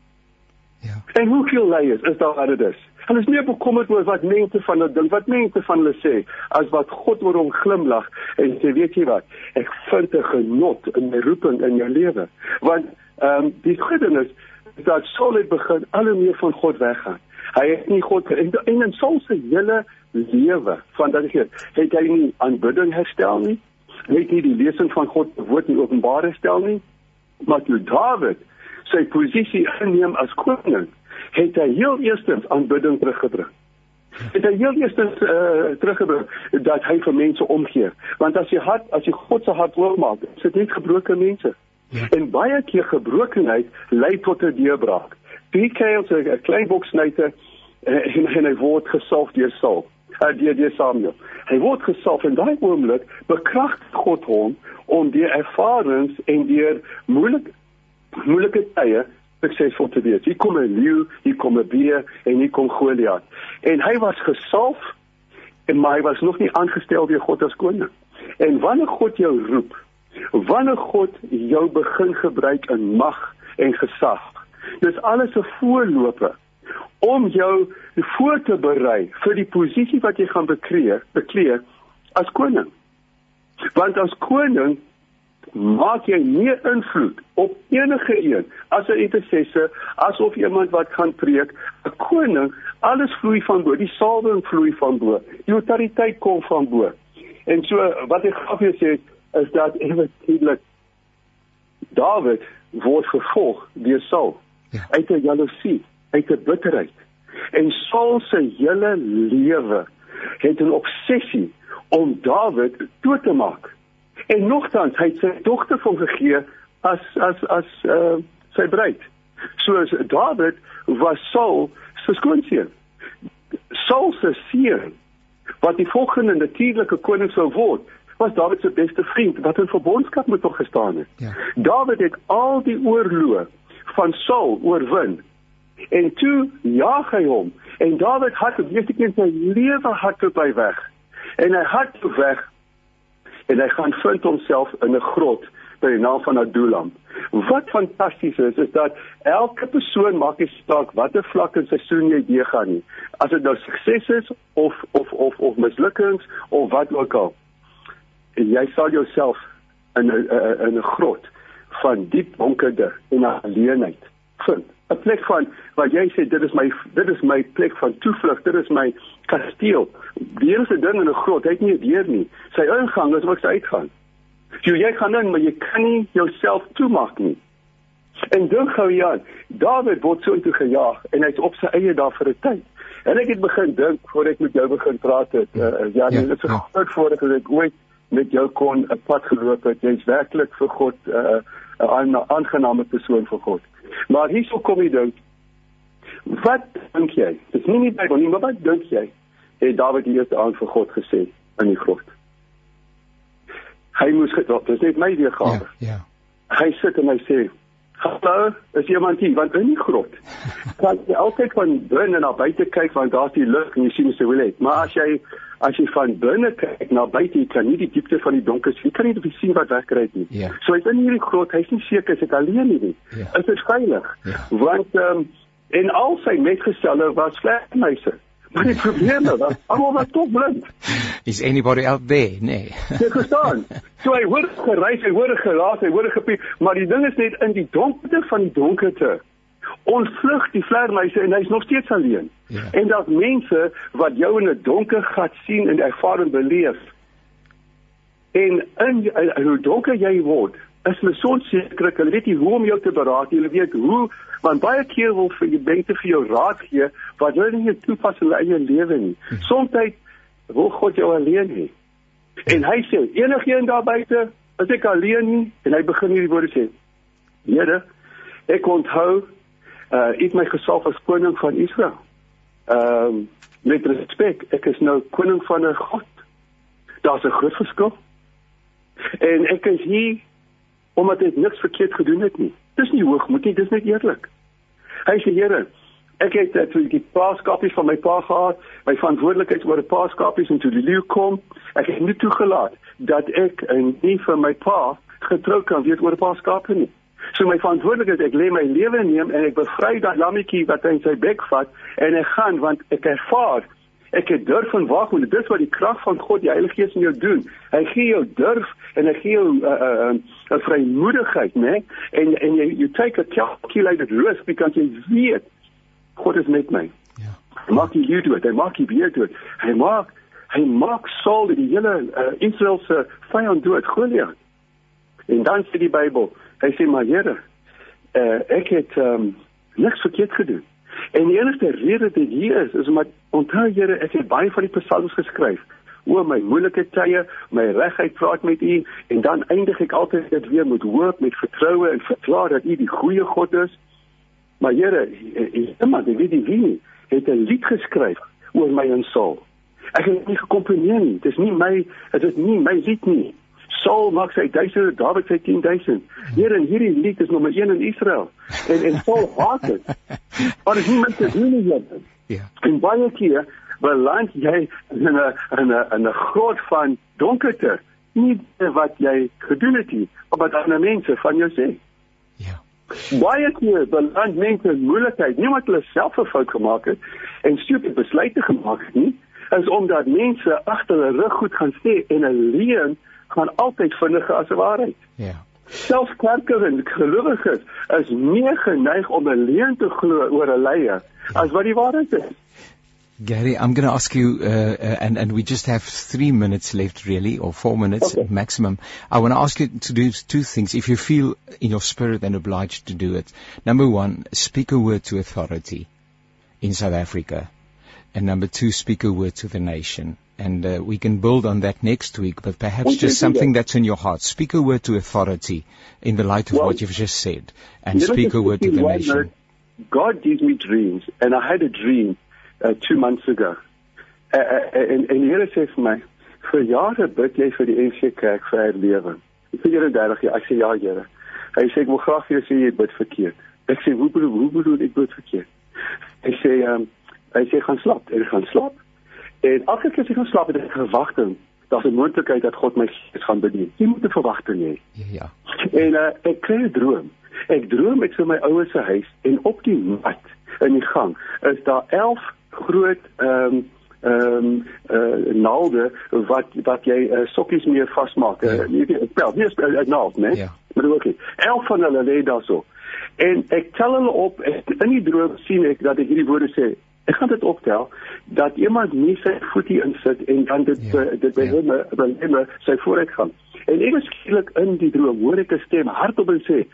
Ja. En hoeveel leiers is daar wat dit? Hulle is meer bekommerd oor wat mense van hulle dink, wat mense van hulle sê, as wat God oor hom glimlag en sê, weet jy wat? Ek vind 'n genot in my roeping in jou lewe. Want ehm um, die goedenis is dat Saul het begin al hoe meer van God weggaan. Hy het nie God en, en in Saul se hele lewe van dat hy het hy nie aanbidding herstel nie. Hy het nie die lesing van God woord in Openbaring herstel nie. Maar toe Dawid sy posisie inneem as koning, het hy heel eerstens aanbidding teruggebring. Het hy heel eerstens uh, teruggebring dat hy vir mense omgee, want as jy hart as jy God se hart oormaak, is dit net gebroke mense. Ja. En baie keer gebrokenheid lei tot 'n deurbraak. PK is 'n klein boksnyter uh, en, en hy word gesalf deur Saul. Uh, deur deur Samuel. Hy word gesalf en daai oomblik bekragtig God hom om deur ervarings en deur moeilike moeilike tye suksesvol te wees. Hier kom 'n leeu, hier kom 'n beer en hier kom Goliat. En hy was gesalf en maar hy was nog nie aangestel deur God as koning. En wanneer God jou roep, wanneer God jou begin gebruik in mag en gesag, dis alles 'n voorloper om jou voor te berei vir die posisie wat jy gaan beklee, beklee as koning. Want as koning maak jy meer invloed op enige een as 'n intercessor, asof iemand wat gaan preek, 'n koning, alles vloei van bo, die salwing vloei van bo, die autoriteit kom van bo. En so wat ek graag wil sê is dat eintlik Dawid word vervolg deur Saul ja. uit 'n jaloesie, uit 'n bitterheid. En Saul se hele lewe het 'n obsessie om Dawid dood te maak. En nogtans hy het sy dogter van gegee as as as uh, sy bruid. So Dawid was Saul se skoonseun. Saul se seun wat die volgende natuurlike koning sou word, was Dawid se beste vriend wat in verbondskap met hom gestaan het. Ja. Dawid het al die oorloë van Saul oorwin. En toe jaag hy hom en Dawid het die eerste keer sy lewe hardop by weg. En hy hardop weg en hy gaan vind homself in 'n grot by die naam van Adullam. Wat fantasties is is dat elke persoon maak nie saak watter vlak in sy seisoen jy deur gaan nie. As dit nou sukses is of of of of mislukkings of wat ook al. En jy sal jouself in 'n in 'n grot van diep donkerte en alleenheid vind. 'n plek van wat jy sê dit is my dit is my plek van toevlug, dit is my kasteel. Die enigste ding in 'n grot, hy het nie 'n deur nie. Sy ingang is ook sy uitgang. So jy gaan in, maar jy kan nie jouself toemaak nie. En dink gou ja, Dawid word so intoe gejaag en hy's op sy eie daar vir 'n tyd. En ek het begin dink voor ek met jou begin praat het, uh, ja, Ja, dit is 'n ja. groot voorreg dat ek ooit met jou kon 'n pad geloop het. Jy's werklik vir God 'n uh, 'n aan- aangename persoon vir God. Maar hierso kom die ding. Wat dink jy? Dis nie nie Bybel nie, maar wat dink jy? Het Dawid die eerste aand vir God gesê in die grot? Hy moes gedop, dis net my Ja, weergawe. ja. Hy sit en hy sê: "Hallo, is iemand hier?" Want in die grot kan jy altyd van binne na buite kyk want daar's die lig en jy sien hoe dit. Maar as jy as jy van binne kyk na buite, jy kan nie die diepte van die donker sien. Jy kan nie sien wat wegkry nie. Ja. So hy's in hierdie grot, hy's nie seker is dit alleen nie. nie. Ja. Is dit veilig? Ja. Want ehm um, en al sy metgeselle was vlegmeise. Maar die probleme was almal was tog blind. Is anybody out there? Nee. Jy verstaan. So hy hoor gereis, hy hoor geraas, hy hoor gepiep, maar die ding is net in die donkerte van die donkerte. Ontvlug die vlermuise en hy's nog steeds alleen. Ja. En daar's mense wat jou in 'n donker gat sien en ervaar en beleef. En in uh, hoe donker jy word, is hulle so onseker, hulle weet nie hoe om jou te beraad nie, hulle weet hoe want baie keer wil vir jy mense vir jou raad gee wat hulle nie toepas in hulle eie lewe nie. Soms wil God jou alleen hê. En hy sê, enigiemand daar buite, as ek alleen nie en hy begin hierdie woorde sê. Here, ek onthou uh ek my gesalf as koning van Israel. Ehm um, met respek, ek is nou koning van 'n God. Daar's 'n groot verskil. En ek is hier omdat ek niks verkeerd gedoen het nie. Dis nie hoogmoed nie, dis net eerlik. Hy sê Here, ek het uh, toe die paaskapies van my pa gehad, my verantwoordelikheid oor die paaskapies en toe die leeu kom, ek het nie toegelaat dat ek uh, nie vir my pa getrou kan wees oor paaskape nie. So my verantwoordelikheid, ek lê my lewe neem en ek bevry daai lammetjie wat hy in sy bek vat en ek gaan want ek ervaar ek het durf en wag en dis wat die krag van God die Heilige Gees in jou doen. Hy gee jou durf en hy gee jou 'n uh, uh, uh, vrymoedigheid, né? En en jy you take a calculated risk because jy weet God is met my. Ja. Hy maak die leeu dood, hy maak die beer dood. Hy maak hy maak Saul die hele uh, Israel se vyand dood, Goliat. En dan sê die Bybel, hy sê maar Here, uh, ek het um, niks verkeerd gedoen. En die enigste rede dit hier is is omdat onthou Here, ek het baie van die psalms geskryf oor my moeilike tye, my regheid praat met U en dan eindig ek altyd dit weer met hoop, met vertroue en verklaar dat U die goeie God is. Maar Here, iemand, ek weet nie wie het 'n lied geskryf oor my en Saul. Ek het nie gekomponeer nie. Dis nie my, dit is nie my lied nie. Saul maak sy duisende, Dawid sy 10000. Here, en hierdie lied is nommer 1 in Israel. En en Saul haat dit. Maar dit nie met te doen. Here. Ja. En baie keer beland jy in 'n in 'n in 'n groot van donkerte. Nie wat jy gedoen het nie, maar wat ander mense van jou sê. Ja. Baie keer beland mense in moeilikheid, nie omdat hulle self 'n fout gemaak het en stupid besluite gemaak het nie, is omdat mense agter hulle rug goed gaan sê en 'n leuen gaan altyd vinniger as 'n waarheid. Ja. Selfs kerkers en gelowiges is meer geneig om 'n leuen te glo oor 'n leier as wat die waarheid is. Gary, I'm going to ask you, uh, uh, and, and we just have three minutes left, really, or four minutes Okay. maximum. I want to ask you to do two things. If you feel in your spirit and obliged to do it, number one, speak a word to authority in South Africa. And number two, speak a word to the nation. And uh, we can build on that next week, but perhaps We just something that. that's in your heart. Speak a word to authority in the light of Well, what you've just said, and speak a word to the nation. minute, God gives me dreams, and I had a dream uh, two months ago. Uh, en en die Here sê vir my, vir jare bid jy vir die NG Kerk vir herlewing. Ek sê Here 30 jaar, ek sê ja Here. Hy sê ek wil graag vir jou sê jy bid verkeerd. Ek sê hoe bedoel hoe bedoel ek bid verkeerd? Hy sê ehm um, hy sê gaan slaap, en gaan slaap. En elke keer as ek gaan slaap het ek verwagting, daar's 'n moontlikheid dat God my gaan bedien. Jy moet 'n verwagting hê. Ja, ja. En uh, ek kry 'n droom. Ek droom ek so my ouers se huis en op die mat in die gang is daar 11 groot ehm um, ehm um, uh, naalde wat wat jy uh, sokkies mee vasmaak. Uh, Ja. nie 'n spel, nie 'n 'n naald, né? Ja. Maar ook nie. 11 van hulle lê daarso. En ek tel hulle op en in die droom sien ek dat ek hierdie woorde sê. Ek gaan dit optel dat iemand nie sy voet hier insit en dan dit Ja, ja, dit by ja. hom by hom sy vooruitgang. En ek skielik in die droom hoor ek 'n stem hardop en sê: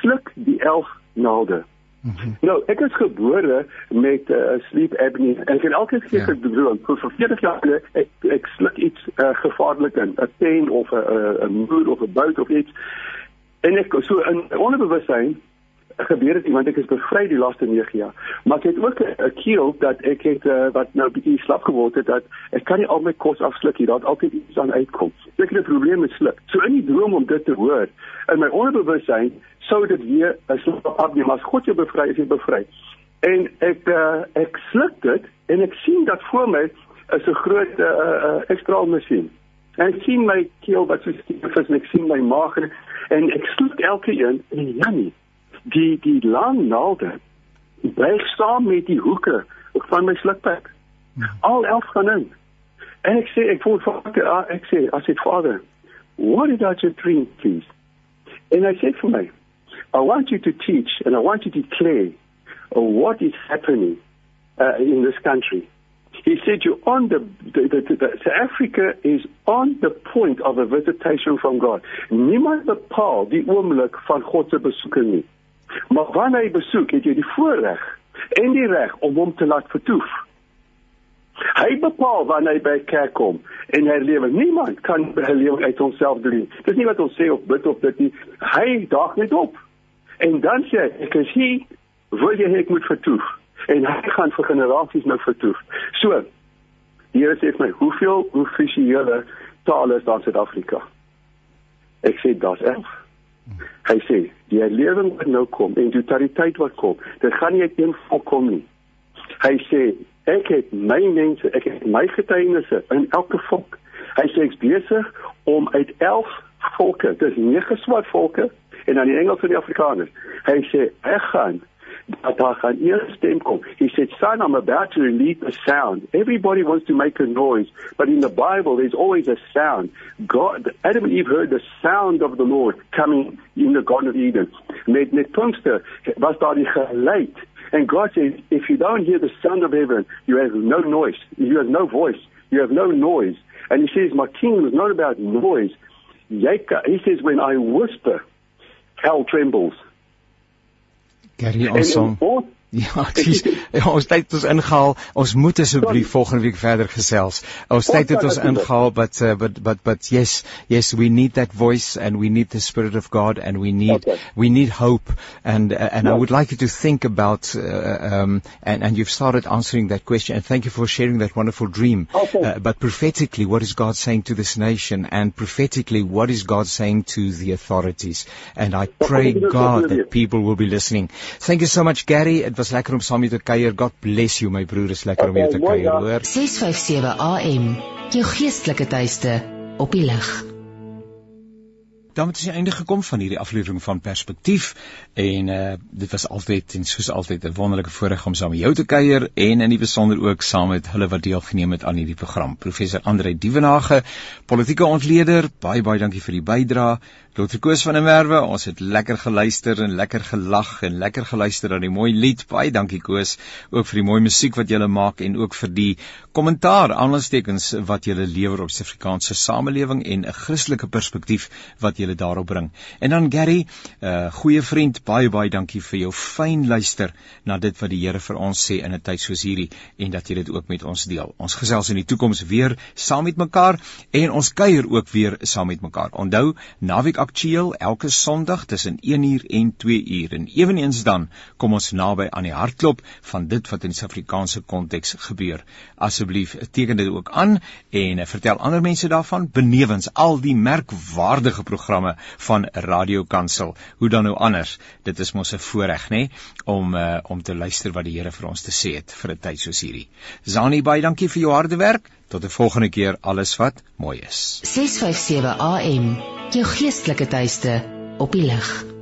"Sluk die 11 naalde." Mm -hmm. Nou, ek is gebore met 'n uh, sleep apnea. Ek het elke keer ja. gedroom vir 40 jaar ek ek sluk iets uh, gevaarlik in, 'n pen of 'n 'n muur of 'n buit of iets. En ek so in onderbewussyn gebeur dit want ek is bevry die laaste 9 jaar. Maar ek het ook 'n keel dat ek het uh, wat nou bietjie slap geword het dat ek kan nie al my kos afsluk hier, daar altyd iets aan uitkom. Ek het 'n probleem met sluk. So in die droom om dit te hoor, in my onderbewussyn sou dit weer 'n slap afneem, maar God jou bevry is jy bevry. En ek uh, ek sluk dit en ek sien dat voor my is 'n groot uh, uh, ekstraal masjien. En ek sien my keel wat so skief is en ek sien my maag en ek sluk elke een en ja nie die die lang naalde breek saam met die hoeke van my slukpad. Al elf gaan in. En ek sê ek voel vader ah, ek sê as dit vader what did I just dream please? And I said for me I want you to teach and I want you to declare what is happening uh, in this country. He said you're on the, the, the, the, South Africa is on the point of a visitation from God. Niemand bepaal die oomblik van God se besoeke nie. Maar wanneer hy besoek, het jy die voorreg en die reg om hom te laat vertoef. Hy bepaal wanneer hy by kerk kom en hy lewe. Niemand kan by lewe uit homself doen. Dis nie wat ons sê of bid of dit nie. Hy daag net op. En dan sê hy, ek is hier, wil jy ek moet vertoef? En hy gaan vir generasies nou vertoef. So, die Here sê vir my, hoeveel offisiële tale is daar in Suid-Afrika? Ek sê daar's 11. Hy sê die herlewing wat nou kom en die totaliteit wat kom, dit gaan nie uit een volk kom nie. Hy sê ek het my mense, ek het my getuienisse in elke volk. Hy sê ek's besig om uit 11 volke, dis nege swart volke en dan die Engels en die Afrikaners. Hy sê ek gaan dat daar gaan eers stem kom. He said, son, I'm about to release a sound. Everybody wants to make a noise, but in the Bible, there's always a sound. God, Adam and Eve heard the sound of the Lord coming in the Garden of Eden. Met, met Pinkster was daar die geluid. And God says, if you don't hear the sound of heaven, you have no noise. You have no voice. You have no noise. And he says, my kingdom is not about noise. He says, when I whisper, hell trembles. Gary Onsom. Ja, dis ons tyd het ons ingehaal. Ons moet asseblief volgende week verder gesels. Ons tyd het ons ingehaal, but uh, but but but yes, yes, we need that voice and we need the spirit of God and we need okay. we need hope and uh, and. I would like you to think about uh, um and and you've started answering that question and thank you for sharing that wonderful dream. Okay. Uh, but prophetically, what is God saying to this nation and prophetically, what is God saying to the authorities? And I pray God that people will be listening. Thank you so much, Gary. It was lekker om saam met jou te kuier. God bless you my broer, is lekker okay, om jou te kuier, hoor. 657 AM, jou geestelike tuiste op die lig. Ons aan die einde gekom van hierdie aflewering van Perspektief en uh dit was altyd en soos altyd 'n wonderlike voorreg om saam met jou te kuier en in die besonder ook saam met hulle wat deelgeneem het aan hierdie program. Professor Andre Dievenage, politieke ontleder, baie baie dankie vir die bydrae. Dr. Koos van der Merwe, ons het lekker geluister en lekker gelag en lekker geluister aan die mooi lied. Baie dankie Koos, ook vir die mooi musiek wat jy maak en ook vir die kommentaar, aanstekens wat jy lewer op Suid-Afrikaanse samelewing en 'n Christelike perspektief wat jy daarop bring. En dan Gary, 'n uh, goeie vriend, baie baie dankie vir jou fyn luister na dit wat die Here vir ons sê in 'n tyd soos hierdie en dat jy dit ook met ons deel. Ons gesels in die toekoms weer saam met mekaar en ons kuier ook weer saam met mekaar. Onthou, naweek aktueel elke Sondag tussen 1uur en 2uur en ewenigs dan kom ons naby aan die hartklop van dit wat in die Suid-Afrikaanse konteks gebeur. Asseblief teken dit ook aan en vertel ander mense daarvan benewens al die merkwaardige programme van Radio Kansel. Hoe dan nou anders? Dit is mos 'n voorreg, nê, om uh, om te luister wat die Here vir ons te sê het vir 'n tyd soos hierdie. Zani baie dankie vir jou harde werk. Tot 'n volgende keer alles wat mooi is. 657 AM jou geestelike tuiste op die lig.